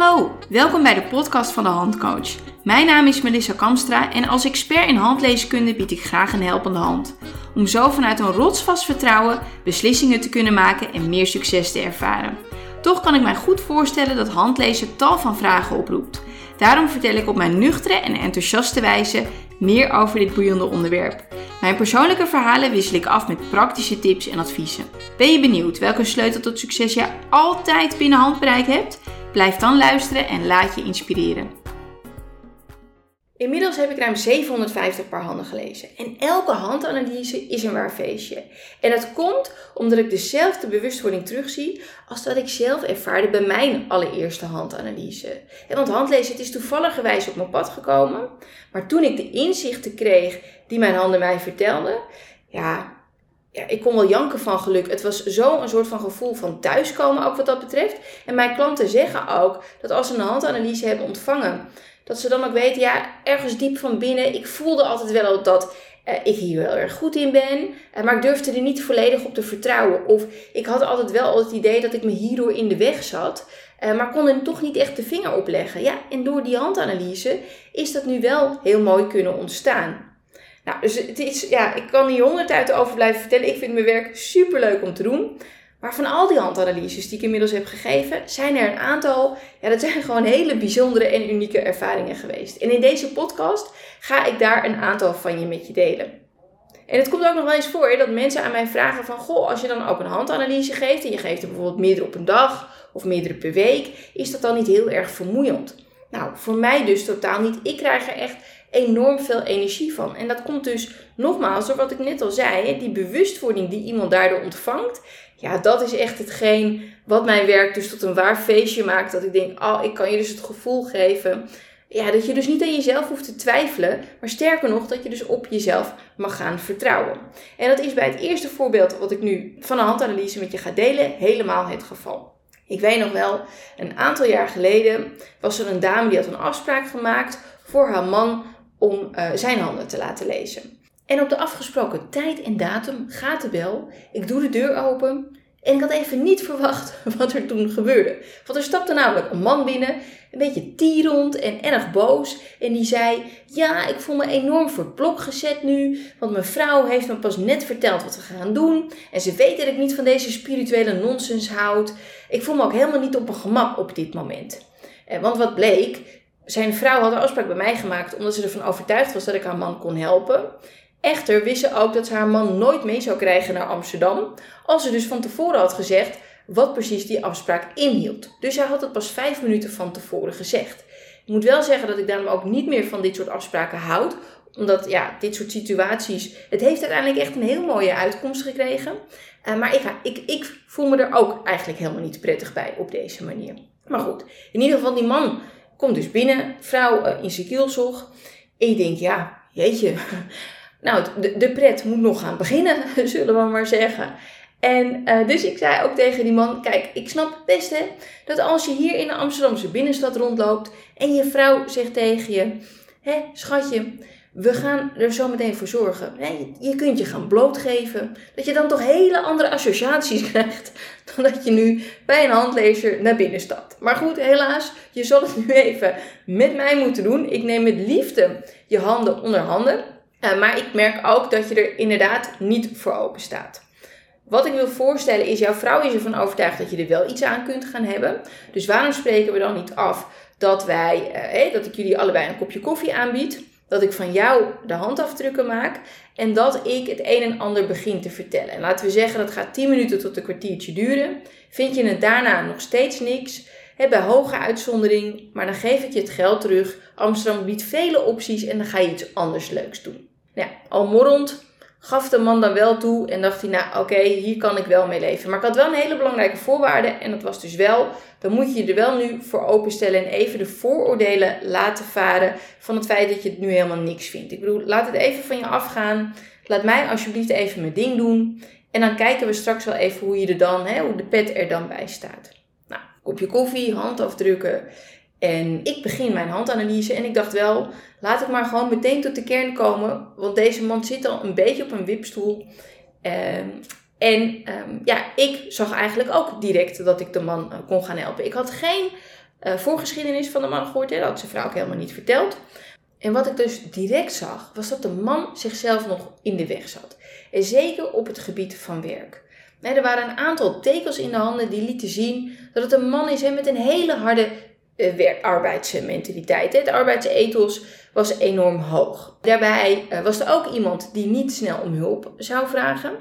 hallo, welkom bij de podcast van de Handcoach. Mijn naam is Melissa Kamstra en als expert in handleeskunde bied ik graag een helpende hand. Om zo vanuit een rotsvast vertrouwen beslissingen te kunnen maken en meer succes te ervaren. Toch kan ik mij goed voorstellen dat handlezen tal van vragen oproept. Daarom vertel ik op mijn nuchtere en enthousiaste wijze meer over dit boeiende onderwerp. Mijn persoonlijke verhalen wissel ik af met praktische tips en adviezen. Ben je benieuwd welke sleutel tot succes je altijd binnen handbereik hebt? Blijf dan luisteren en laat je inspireren. Inmiddels heb ik ruim 750 paar handen gelezen. En elke handanalyse is een waar feestje. En dat komt omdat ik dezelfde bewustwording terugzie als dat ik zelf ervaarde bij mijn allereerste handanalyse. Want handlezen het is toevallig op mijn pad gekomen. Maar toen ik de inzichten kreeg die mijn handen mij vertelden, ja, ja, ik kon wel janken van geluk. Het was zo een soort van gevoel van thuiskomen ook wat dat betreft. En mijn klanten zeggen ook dat als ze een handanalyse hebben ontvangen, dat ze dan ook weten, ja, ergens diep van binnen, ik voelde altijd wel dat uh, ik hier wel erg goed in ben, uh, maar ik durfde er niet volledig op te vertrouwen. Of ik had altijd wel het idee dat ik me hierdoor in de weg zat, uh, maar kon er toch niet echt de vinger op leggen. Ja, en door die handanalyse is dat nu wel heel mooi kunnen ontstaan. Nou, dus het is, ja, ik kan hier honderd uit over blijven vertellen. Ik vind mijn werk super leuk om te doen. Maar van al die handanalyses die ik inmiddels heb gegeven, zijn er een aantal, ja, dat zijn gewoon hele bijzondere en unieke ervaringen geweest. En in deze podcast ga ik daar een aantal van je met je delen. En het komt ook nog wel eens voor dat mensen aan mij vragen van, goh, als je dan ook een handanalyse geeft en je geeft er bijvoorbeeld meerdere op een dag of meerdere per week, is dat dan niet heel erg vermoeiend? Nou, voor mij dus totaal niet. Ik krijg er echt enorm veel energie van. En dat komt dus nogmaals door wat ik net al zei, die bewustwording die iemand daardoor ontvangt. Ja, dat is echt hetgeen wat mijn werk dus tot een waar feestje maakt. Dat ik denk, oh, ik kan je dus het gevoel geven. Ja, dat je dus niet aan jezelf hoeft te twijfelen, maar sterker nog, dat je dus op jezelf mag gaan vertrouwen. En dat is bij het eerste voorbeeld wat ik nu van een handanalyse met je ga delen, helemaal het geval. Ik weet nog wel, een aantal jaar geleden was er een dame die had een afspraak gemaakt voor haar man om uh, zijn handen te laten lezen. En op de afgesproken tijd en datum gaat de bel. Ik doe de deur open. En ik had even niet verwacht wat er toen gebeurde. Want er stapte namelijk een man binnen, een beetje tierend en erg boos. En die zei: Ja, ik voel me enorm voor het blok gezet nu. Want mijn vrouw heeft me pas net verteld wat we gaan doen. En ze weet dat ik niet van deze spirituele nonsens houd. Ik voel me ook helemaal niet op mijn gemak op dit moment. Want wat bleek, zijn vrouw had een afspraak bij mij gemaakt omdat ze ervan overtuigd was dat ik haar man kon helpen. Echter wist ze ook dat ze haar man nooit mee zou krijgen naar Amsterdam, als ze dus van tevoren had gezegd wat precies die afspraak inhield. Dus zij had het pas vijf minuten van tevoren gezegd. Ik moet wel zeggen dat ik daarom ook niet meer van dit soort afspraken houd, omdat ja, dit soort situaties, het heeft uiteindelijk echt een heel mooie uitkomst gekregen. Uh, maar ik, ik voel me er ook eigenlijk helemaal niet prettig bij op deze manier. Maar goed, in ieder geval die man Komt dus binnen, vrouw uh, in zijn kielzog. Je denkt, ja, jeetje. Nou, de, de pret moet nog gaan beginnen, zullen we maar zeggen. En uh, dus ik zei ook tegen die man: Kijk, ik snap best dat als je hier in de Amsterdamse binnenstad rondloopt en je vrouw zegt tegen je: Hé, schatje, we gaan er zo meteen voor zorgen. je kunt je gaan blootgeven. Dat je dan toch hele andere associaties krijgt. Dan dat je nu bij een handlezer naar binnen stapt. Maar goed, helaas, je zal het nu even met mij moeten doen. Ik neem met liefde je handen onder handen. Uh, maar ik merk ook dat je er inderdaad niet voor open staat. Wat ik wil voorstellen is, jouw vrouw is ervan overtuigd dat je er wel iets aan kunt gaan hebben. Dus waarom spreken we dan niet af dat, wij, uh, dat ik jullie allebei een kopje koffie aanbied? Dat ik van jou de handafdrukken maak en dat ik het een en ander begin te vertellen. En laten we zeggen dat gaat 10 minuten tot een kwartiertje duren. Vind je het daarna nog steeds niks? Bij hoge uitzondering, maar dan geef ik je het geld terug. Amsterdam biedt vele opties en dan ga je iets anders leuks doen. Nou, al morrend gaf de man dan wel toe en dacht hij, nou oké, hier kan ik wel mee leven. Maar ik had wel een hele belangrijke voorwaarde en dat was dus wel, dan moet je je er wel nu voor openstellen en even de vooroordelen laten varen van het feit dat je het nu helemaal niks vindt. Ik bedoel, laat het even van je afgaan. Laat mij alsjeblieft even mijn ding doen. En dan kijken we straks wel even hoe je er dan, hè, hoe de pet er dan bij staat. Nou, kopje koffie, handafdrukken. En ik begin mijn handanalyse en ik dacht wel, laat ik maar gewoon meteen tot de kern komen. Want deze man zit al een beetje op een wipstoel. Ehm, en ehm, ja, ik zag eigenlijk ook direct dat ik de man eh, kon gaan helpen. Ik had geen uh, voorgeschiedenis van de man gehoord. Hè? Dat had zijn vrouw ook helemaal niet verteld. En wat ik dus direct zag, was dat de man zichzelf nog in de weg zat. En zeker op het gebied van werk. Er waren een aantal tekens in de handen die lieten zien dat het een man is met een hele harde uh, arbeidsmentaliteit. Het arbeidsethos was enorm hoog. Daarbij uh, was er ook iemand die niet snel om hulp zou vragen.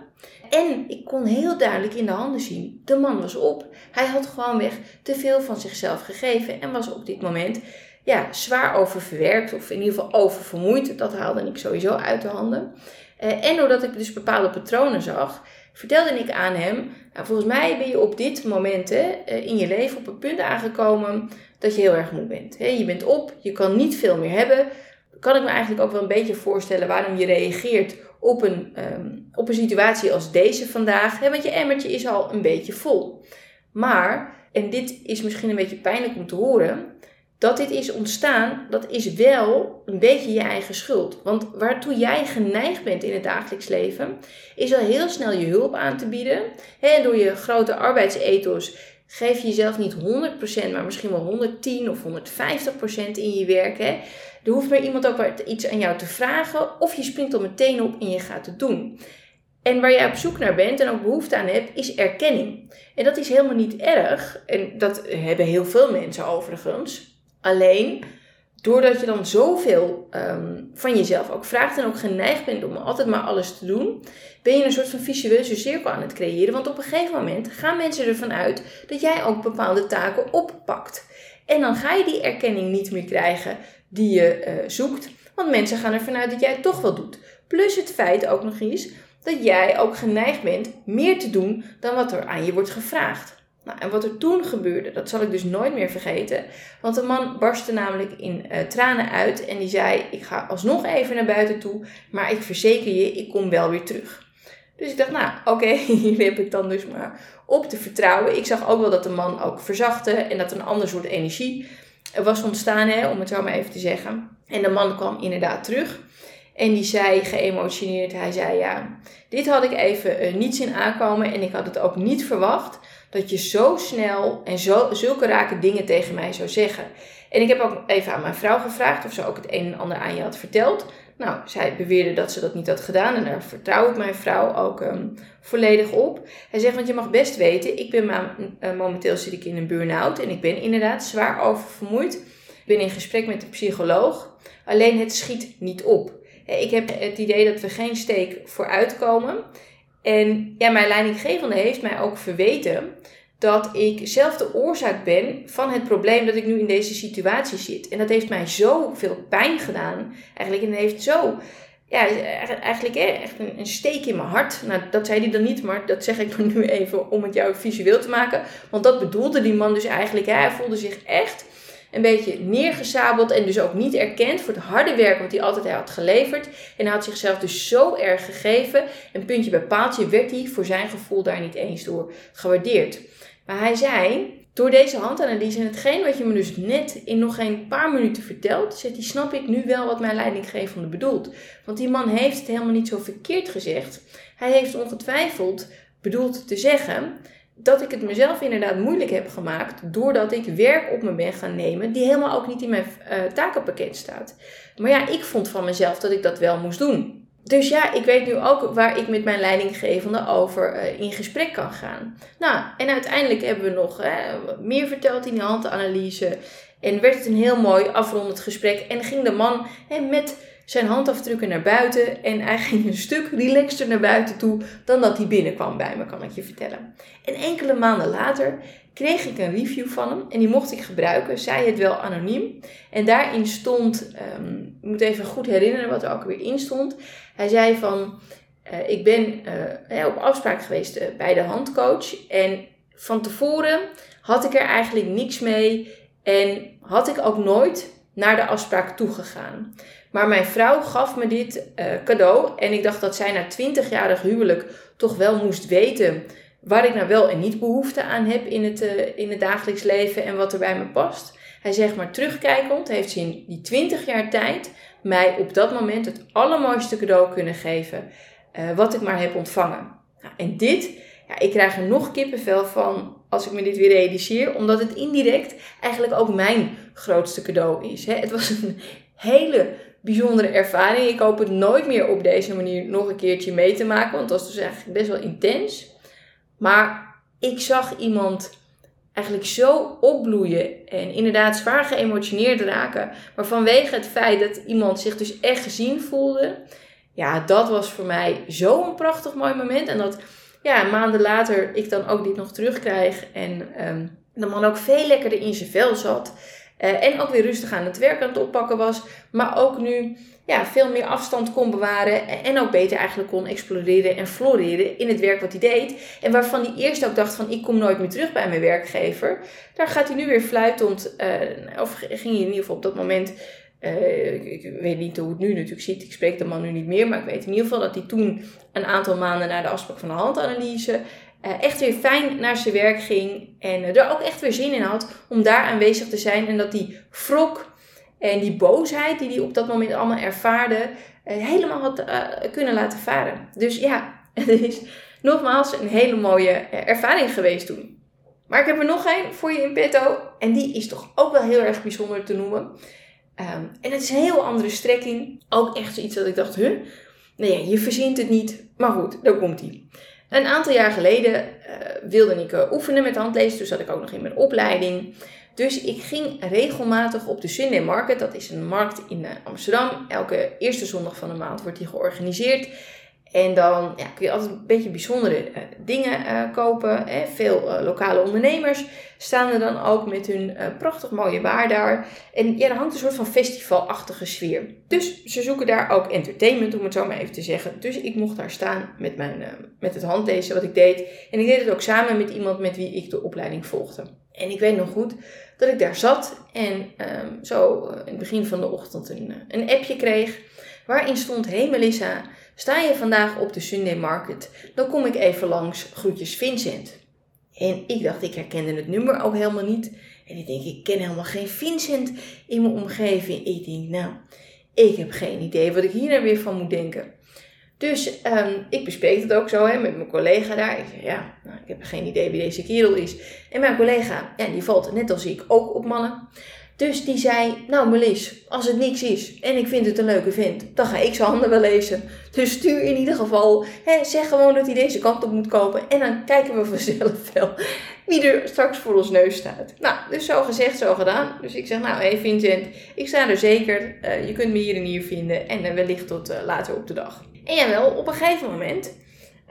En ik kon heel duidelijk in de handen zien, de man was op. Hij had gewoonweg te veel van zichzelf gegeven en was op dit moment ja, zwaar oververwerkt of in ieder geval oververmoeid. Dat haalde ik sowieso uit de handen. Uh, en doordat ik dus bepaalde patronen zag, vertelde ik aan hem, nou, volgens mij ben je op dit moment hè, in je leven op een punt aangekomen dat je heel erg moe bent. Je bent op, je kan niet veel meer hebben. Kan ik me eigenlijk ook wel een beetje voorstellen waarom je reageert op een, um, op een situatie als deze vandaag. Want je emmertje is al een beetje vol. Maar, en dit is misschien een beetje pijnlijk om te horen, dat dit is ontstaan, dat is wel een beetje je eigen schuld. Want waartoe jij geneigd bent in het dagelijks leven, is al heel snel je hulp aan te bieden. En door je grote arbeidsethos geef je jezelf niet 100%, maar misschien wel 110 of 150% in je werk. Hè? Er hoeft maar iemand ook iets aan jou te vragen, of je springt er meteen op en je gaat het doen. En waar jij op zoek naar bent en ook behoefte aan hebt, is erkenning. En dat is helemaal niet erg. En dat hebben heel veel mensen overigens. Alleen, doordat je dan zoveel um, van jezelf ook vraagt en ook geneigd bent om altijd maar alles te doen, ben je een soort van visueuze cirkel aan het creëren. Want op een gegeven moment gaan mensen ervan uit dat jij ook bepaalde taken oppakt. En dan ga je die erkenning niet meer krijgen die je uh, zoekt. Want mensen gaan ervan uit dat jij het toch wel doet. Plus het feit ook nog eens dat jij ook geneigd bent meer te doen dan wat er aan je wordt gevraagd. Nou, en wat er toen gebeurde, dat zal ik dus nooit meer vergeten. Want de man barstte namelijk in uh, tranen uit en die zei: Ik ga alsnog even naar buiten toe, maar ik verzeker je, ik kom wel weer terug. Dus ik dacht, nou oké, hier heb ik dan dus maar op te vertrouwen. Ik zag ook wel dat de man ook verzachtte en dat een ander soort energie was ontstaan, hè, om het zo maar even te zeggen. En de man kwam inderdaad terug. En die zei geëmotioneerd, hij zei ja, dit had ik even uh, niet zien aankomen en ik had het ook niet verwacht dat je zo snel en zo, zulke rake dingen tegen mij zou zeggen. En ik heb ook even aan mijn vrouw gevraagd of ze ook het een en ander aan je had verteld. Nou, zij beweerde dat ze dat niet had gedaan en daar vertrouw ik mijn vrouw ook um, volledig op. Hij zegt, want je mag best weten, ik ben ma uh, momenteel zit ik in een burn-out en ik ben inderdaad zwaar oververmoeid. Ik ben in gesprek met de psycholoog, alleen het schiet niet op. Ik heb het idee dat we geen steek vooruitkomen. En ja, mijn leidinggevende heeft mij ook verweten dat ik zelf de oorzaak ben van het probleem dat ik nu in deze situatie zit. En dat heeft mij zoveel pijn gedaan. Eigenlijk, en heeft zo, ja, eigenlijk echt een, steek in mijn hart. Nou, dat zei hij dan niet, maar dat zeg ik nu even om het jou visueel te maken. Want dat bedoelde die man dus eigenlijk. Hij voelde zich echt een beetje neergezabeld en dus ook niet erkend voor het harde werk wat hij altijd had geleverd. En hij had zichzelf dus zo erg gegeven. En puntje bij paaltje werd hij voor zijn gevoel daar niet eens door gewaardeerd. Maar hij zei, door deze handanalyse en hetgeen wat je me dus net in nog geen paar minuten vertelt, zegt hij, snap ik nu wel wat mijn leidinggevende bedoelt. Want die man heeft het helemaal niet zo verkeerd gezegd. Hij heeft ongetwijfeld bedoeld te zeggen dat ik het mezelf inderdaad moeilijk heb gemaakt doordat ik werk op me ben gaan nemen die helemaal ook niet in mijn uh, takenpakket staat. Maar ja, ik vond van mezelf dat ik dat wel moest doen. Dus ja, ik weet nu ook waar ik met mijn leidinggevende over uh, in gesprek kan gaan. Nou, en uiteindelijk hebben we nog meer verteld in die handanalyse. En werd het een heel mooi afrondend gesprek. En ging de man met zijn handafdrukken naar buiten. En hij ging een stuk relaxter naar buiten toe dan dat hij binnenkwam bij me, kan ik je vertellen. En enkele maanden later kreeg ik een review van hem en die mocht ik gebruiken. Zij het wel anoniem. En daarin stond, um, ik moet even goed herinneren wat er ook weer in stond. Hij zei van, uh, ik ben uh, op afspraak geweest uh, bij de handcoach en van tevoren had ik er eigenlijk niks mee en had ik ook nooit naar de afspraak toegegaan. Maar mijn vrouw gaf me dit cadeau en ik dacht dat zij na 20-jarig huwelijk toch wel moest weten waar ik nou wel en niet behoefte aan heb in het, uh, in het dagelijks leven en wat er bij me past. Hij zegt maar terugkijkend, heeft ze in die 20 jaar tijd mij op dat moment het allermooiste cadeau kunnen geven uh, wat ik maar heb ontvangen. Nou, en dit ja, ik krijg er nog kippenvel van als ik me dit weer realiseer, omdat het indirect eigenlijk ook mijn grootste cadeau is. Hè? Het was een hele bijzondere ervaring. Ik hoop het nooit meer op deze manier nog een keertje mee te maken, want het was dus eigenlijk best wel intens. Maar ik zag iemand eigenlijk zo opbloeien en inderdaad zwaar geëmotioneerd raken. Maar vanwege het feit dat iemand zich dus echt gezien voelde, ja, dat was voor mij zo'n prachtig mooi moment. En dat ja, maanden later ik dan ook dit nog terugkrijg en um, de man ook veel lekkerder in zijn vel zat. Uh, en ook weer rustig aan het werk aan het oppakken was. Maar ook nu ja, veel meer afstand kon bewaren. En ook beter eigenlijk kon exploreren en floreren in het werk wat hij deed. En waarvan hij eerst ook dacht van ik kom nooit meer terug bij mijn werkgever. Daar gaat hij nu weer fluitend. Uh, of ging hij in ieder geval op dat moment uh, ik, ik, weet niet hoe het nu natuurlijk ziet. Ik spreek de man nu niet meer. Maar ik weet in ieder geval dat hij toen een aantal maanden na de afspraak van de handanalyse. Uh, echt weer fijn naar zijn werk ging. En uh, er ook echt weer zin in had om daar aanwezig te zijn. En dat die wrok en die boosheid die hij op dat moment allemaal ervaarde. helemaal had kunnen laten varen. Dus ja, het is nogmaals een hele mooie ervaring geweest toen. Maar ik heb er nog één voor je in petto. En die is toch ook wel heel erg bijzonder te noemen. Ehm, en het is een heel andere strekking. Ook echt zoiets dat ik dacht, huh? Nee, je verzint het niet. Maar goed, daar komt hij. Een aantal jaar geleden uh, wilde ik oefenen met handlezen. Toen zat ik ook nog in mijn opleiding. Dus ik ging regelmatig op de Sunday Market. Dat is een markt in uh, Amsterdam. Elke eerste zondag van de maand wordt die georganiseerd. En dan ja, kun je altijd een beetje bijzondere uh, dingen uh, kopen. Hè. Veel uh, lokale ondernemers staan er dan ook met hun prachtig mooie waar daar. En ja, er hangt een soort van festivalachtige sfeer. Dus ze zoeken daar ook entertainment, om het zo maar even te zeggen. Dus ik mocht daar staan met, mijn, met het handlezen wat ik deed. En ik deed het ook samen met iemand met wie ik de opleiding volgde. En ik weet nog goed dat ik daar zat en um, zo in het begin van de ochtend een, een appje kreeg. Waarin stond, hey Melissa... Sta je vandaag op de Sunday Market, dan kom ik even langs. Groetjes Vincent. En ik dacht, ik herkende het nummer ook helemaal niet. En ik denk, ik ken helemaal geen Vincent in mijn omgeving. Ik denk, nou, ik heb geen idee wat ik hier nou weer van moet denken. Dus um, ik bespreek het ook zo hè, met mijn collega daar. Ik zeg, ja, nou, ik heb geen idee wie deze kerel is. En mijn collega, ja, die valt net als ik ook op mannen. Dus die zei, nou Melis, als het niks is en ik vind het een leuke vent, dan ga ik zijn handen wel lezen. Dus stuur in ieder geval, hè, zeg gewoon dat hij deze kant op moet kopen en dan kijken we vanzelf wel wie er straks voor ons neus staat. Nou, dus zo gezegd, zo gedaan. Dus ik zeg, nou hé hey Vincent, ik sta er zeker, uh, je kunt me hier en hier vinden en uh, wellicht tot uh, later op de dag. En jawel, op een gegeven moment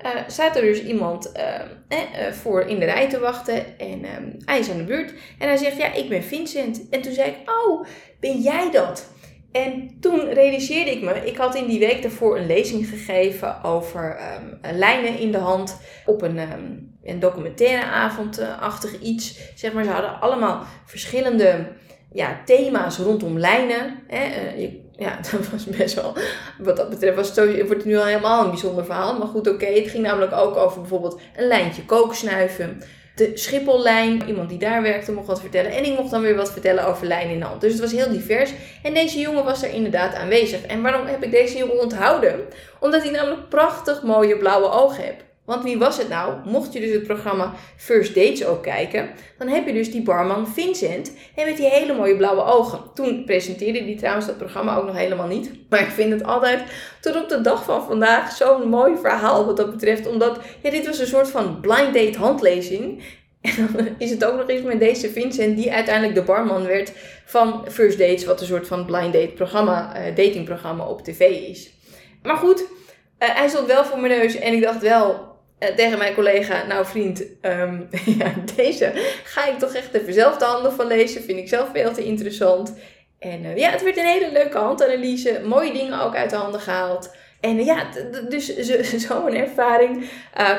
uh, staat er dus iemand uh, eh, voor in de rij te wachten. En uh, hij is aan de beurt. En hij zegt, ja, ik ben Vincent. En toen zei ik, oh, ben jij dat? En toen realiseerde ik me, ik had in die week daarvoor een lezing gegeven over um, lijnen in de hand op een, um, een documentaire avondachtig iets. Zeg maar, ze hadden allemaal verschillende ja, thema's rondom lijnen. Hè. Uh, je ja, dat was best wel, wat dat betreft, was het, wordt het nu al helemaal een bijzonder verhaal. Maar goed, oké, het ging namelijk ook over bijvoorbeeld een lijntje kooksnuiven. De Schiphollijn, iemand die daar werkte, mocht wat vertellen. En ik mocht dan weer wat vertellen over lijn in hand. Dus het was heel divers. En deze jongen was er inderdaad aanwezig. En waarom heb ik deze jongen onthouden? Omdat hij namelijk prachtig mooie blauwe ogen heeft. Want wie was het nou? Mocht je dus het programma First Dates ook kijken, dan heb je dus die barman Vincent en met die hele mooie blauwe ogen. Toen presenteerde hij trouwens dat programma ook nog helemaal niet. Maar ik vind het altijd tot op de dag van vandaag zo'n mooi verhaal wat dat betreft. Omdat ja, dit was een soort van blind date handlezing. En dan is het ook nog eens met deze Vincent, die uiteindelijk de barman werd van First Dates, wat een soort van blind date programma, uh, datingprogramma op tv is. Maar goed, uh, hij stond wel voor mijn neus en ik dacht wel, tegen mijn collega, nou vriend, um, ja, deze ga ik toch echt even zelf de handen van lezen. Vind ik zelf veel te interessant. En uh, ja, het werd een hele leuke handanalyse. Mooie dingen ook uit de handen gehaald. En uh, ja, dus zo'n ervaring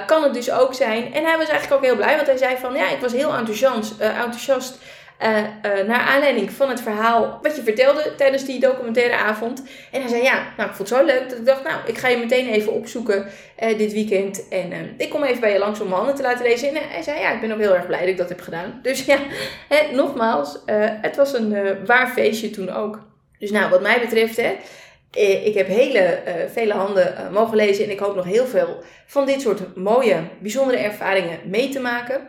kan het dus ook zijn. En hij was eigenlijk ook heel blij, want hij zei van ja, ik was heel enthousiast, enthousiast uh, naar aanleiding van het verhaal wat je vertelde tijdens die documentaire avond. En hij zei, ja, nou, ik vond het zo leuk dat ik dacht, nou, ik ga je meteen even opzoeken uh, dit weekend. En ik kom even bij je langs om mijn handen te laten lezen. En hij zei, ja, ik ben ook heel erg blij dat ik dat heb gedaan. Dus ja, hè, nogmaals, het was een waar feestje toen ook. Dus nou, wat mij betreft, hè, ik heb hele, vele handen mogen lezen en ik hoop nog heel veel van dit soort mooie, bijzondere ervaringen mee te maken.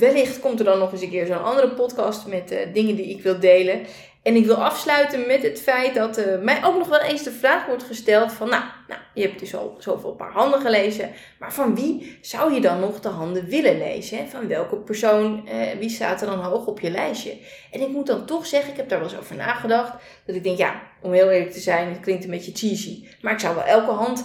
Wellicht komt er dan nog eens een keer zo'n andere podcast met dingen die ik wil delen. En ik wil afsluiten met het feit dat uh, mij ook nog wel eens de vraag wordt gesteld van, nou, nou, je hebt dus al zoveel paar handen gelezen, maar van wie zou je dan nog de handen willen lezen? Van welke persoon, eh, wie staat er dan hoog op je lijstje? En ik moet dan toch zeggen, ik heb daar wel eens over nagedacht, dat ik denk, ja, om heel eerlijk te zijn, het klinkt een beetje cheesy, maar ik zou wel elke hand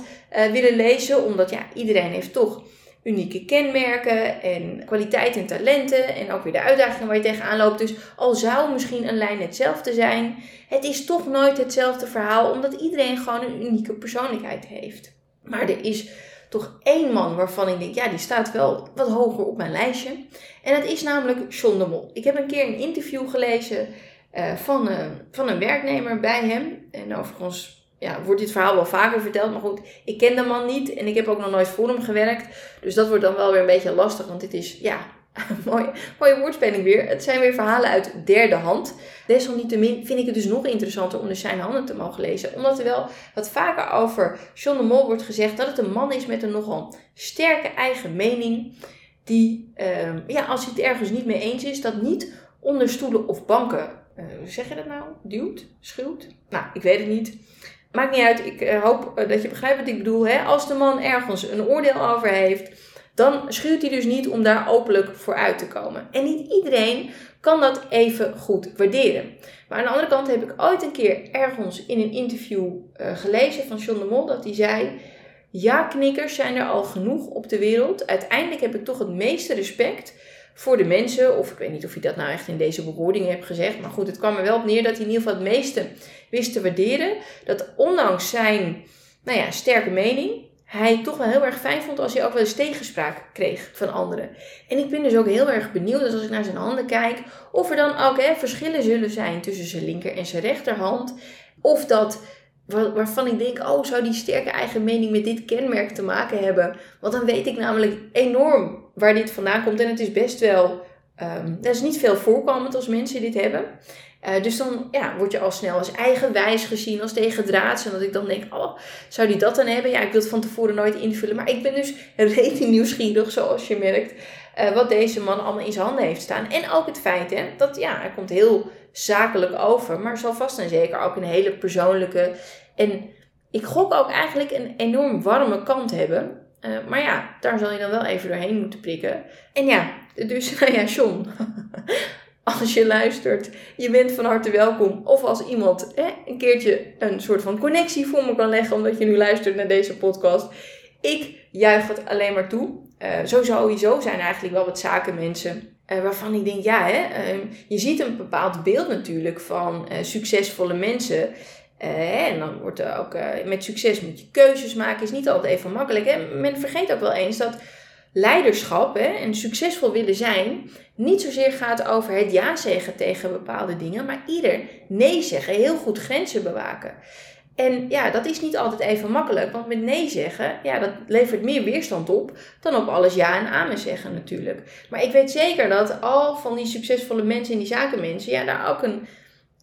willen lezen, omdat ja, iedereen heeft toch unieke kenmerken en kwaliteit en talenten en ook weer de uitdagingen waar je tegenaan loopt. Dus al zou misschien een lijn hetzelfde zijn, het is toch nooit hetzelfde verhaal, omdat iedereen gewoon een unieke persoonlijkheid heeft. Maar er is toch één man waarvan ik denk, ja, die staat wel wat hoger op mijn lijstje. En dat is namelijk John de Mol. Ik heb een keer een interview gelezen uh, van, uh, van een werknemer bij hem. En overigens ja, wordt dit verhaal wel vaker verteld. Maar goed, ik ken de man niet en ik heb ook nog nooit voor hem gewerkt. Dus dat wordt dan wel weer een beetje lastig. Want dit is, ja, mooie, mooie woordspeling weer. Het zijn weer verhalen uit derde hand. Desalniettemin vind ik het dus nog interessanter om de zijn handen te mogen lezen. Omdat er wel wat vaker over John de Mol wordt gezegd dat het een man is met een nogal sterke eigen mening. Die, uh, ja, als hij het ergens niet mee eens is, dat niet onder stoelen of banken, uh, hoe zeg je dat nou? Duwt? Schuwt? Nou, ik weet het niet. Maakt niet uit, ik eh, hoop eh, dat je begrijpt wat ik bedoel. Hè? Als de man ergens een oordeel over heeft, dan schuwt hij dus niet om daar openlijk voor uit te komen. En niet iedereen kan dat even goed waarderen. Maar aan de andere kant heb ik ooit een keer ergens in een interview uh, gelezen van John de Mol dat hij zei: Ja, knikkers zijn er al genoeg op de wereld. Uiteindelijk heb ik toch het meeste respect voor de mensen. Of ik weet niet of je dat nou echt in deze bewoordingen hebt gezegd. Maar goed, het kwam er wel op neer dat hij in ieder geval het meeste wist te waarderen. Dat ondanks zijn nou ja, sterke mening, hij toch wel heel erg fijn vond als hij ook wel eens tegenspraak kreeg van anderen. En ik ben dus ook heel erg benieuwd, dus als ik naar zijn handen kijk, of er dan ook hè, verschillen zullen zijn tussen zijn linker en zijn rechterhand. Of dat waarvan ik denk, oh, zou die sterke eigen mening met dit kenmerk te maken hebben? Want dan weet ik namelijk enorm waar dit vandaan komt. En het is best wel, um, dat is niet veel voorkomend als mensen dit hebben. Uh, dus dan ja, word je al snel als eigenwijs gezien, als tegendraads. En dat ik dan denk, oh, zou die dat dan hebben? Ja, ik wil het van tevoren nooit invullen. Maar ik ben dus redelijk nieuwsgierig, zoals je merkt, uh, wat deze man allemaal in zijn handen heeft staan. En ook het feit, hè, dat ja, hij komt heel zakelijk over. Maar zal vast en zeker ook een hele persoonlijke en ik gok ook eigenlijk een enorm warme kant hebben. Uh, maar ja, daar zal je dan wel even doorheen moeten prikken. En ja, dus ja, John. als je luistert, je bent van harte welkom. Of als iemand hè, een keertje een soort van connectie voor me kan leggen, omdat je nu luistert naar deze podcast. Ik juich het alleen maar toe. Zo sowieso zijn eigenlijk wel wat zakenmensen uh, waarvan ik denk, ja, hè, uh, je ziet een bepaald beeld natuurlijk van uh, succesvolle mensen. en dan wordt er ook met succes moet je keuzes maken, is niet altijd even makkelijk. Hè? Men vergeet ook wel eens dat leiderschap hè, en succesvol willen zijn niet zozeer gaat over het ja zeggen tegen bepaalde dingen, maar ieder nee zeggen, heel goed grenzen bewaken. En ja, dat is niet altijd even makkelijk, want met nee zeggen, ja, dat levert meer weerstand op dan op alles ja en amen zeggen natuurlijk. Maar ik weet zeker dat al van die succesvolle mensen en die zakenmensen, ja, daar ook een,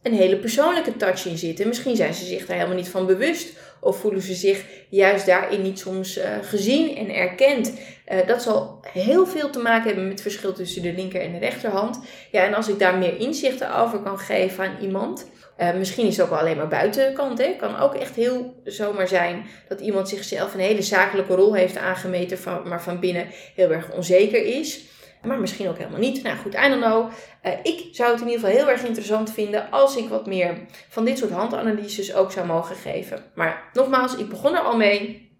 een hele persoonlijke touch in zit. En misschien zijn ze zich daar helemaal niet van bewust of voelen ze zich juist daarin niet soms uh, gezien en erkend. Uh, dat zal heel veel te maken hebben met het verschil tussen de linker en de rechterhand. Ja, en als ik daar meer inzichten over kan geven aan iemand, uh, misschien is het ook wel alleen maar buitenkant. Het kan ook echt heel zomaar zijn dat iemand zichzelf een hele zakelijke rol heeft aangemeten, van, maar van binnen heel erg onzeker is. Maar misschien ook helemaal niet. Nou goed, I don't know. Uh, ik zou het in ieder geval heel erg interessant vinden als ik wat meer van dit soort handanalyses ook zou mogen geven. Maar nogmaals, ik begon er al mee.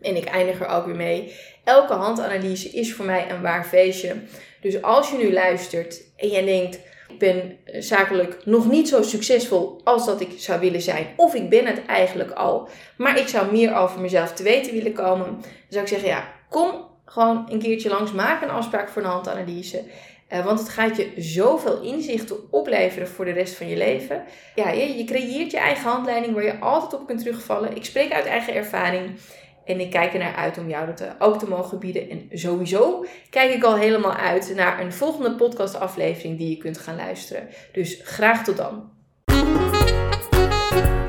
En ik eindig er ook weer mee. Elke handanalyse is voor mij een waar feestje. Dus als je nu luistert en je denkt ik ben eh, zakelijk nog niet zo succesvol als dat ik zou willen zijn. Of ik ben het eigenlijk al. Maar ik zou meer over mezelf te weten willen komen. Dan zou ik zeggen, ja, kom gewoon een keertje langs. Maak een afspraak voor een handanalyse. Uh, want het gaat je zoveel inzichten opleveren voor de rest van je leven. Ja, je, je creëert je eigen handleiding waar je altijd op kunt terugvallen. Ik spreek uit eigen ervaring. En ik kijk er naar uit om jou dat eh, ook te mogen bieden. En sowieso kijk ik al helemaal uit naar een volgende podcastaflevering die je kunt gaan luisteren. Dus graag tot dan.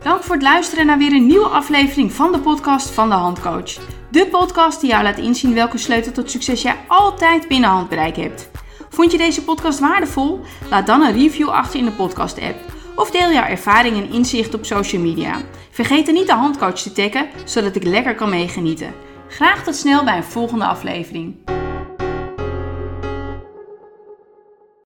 Dank voor het luisteren naar weer een nieuwe aflevering van de podcast van de Handcoach. De podcast die jou laat inzien welke sleutel tot succes jij altijd binnen handbereik hebt. Vond je deze podcast waardevol? Laat dan een review achter in de podcast-app. Of deel jouw ervaring en inzicht op social media. Vergeet er niet de handcoach te taggen, zodat ik lekker kan meegenieten. Graag tot snel bij een volgende aflevering.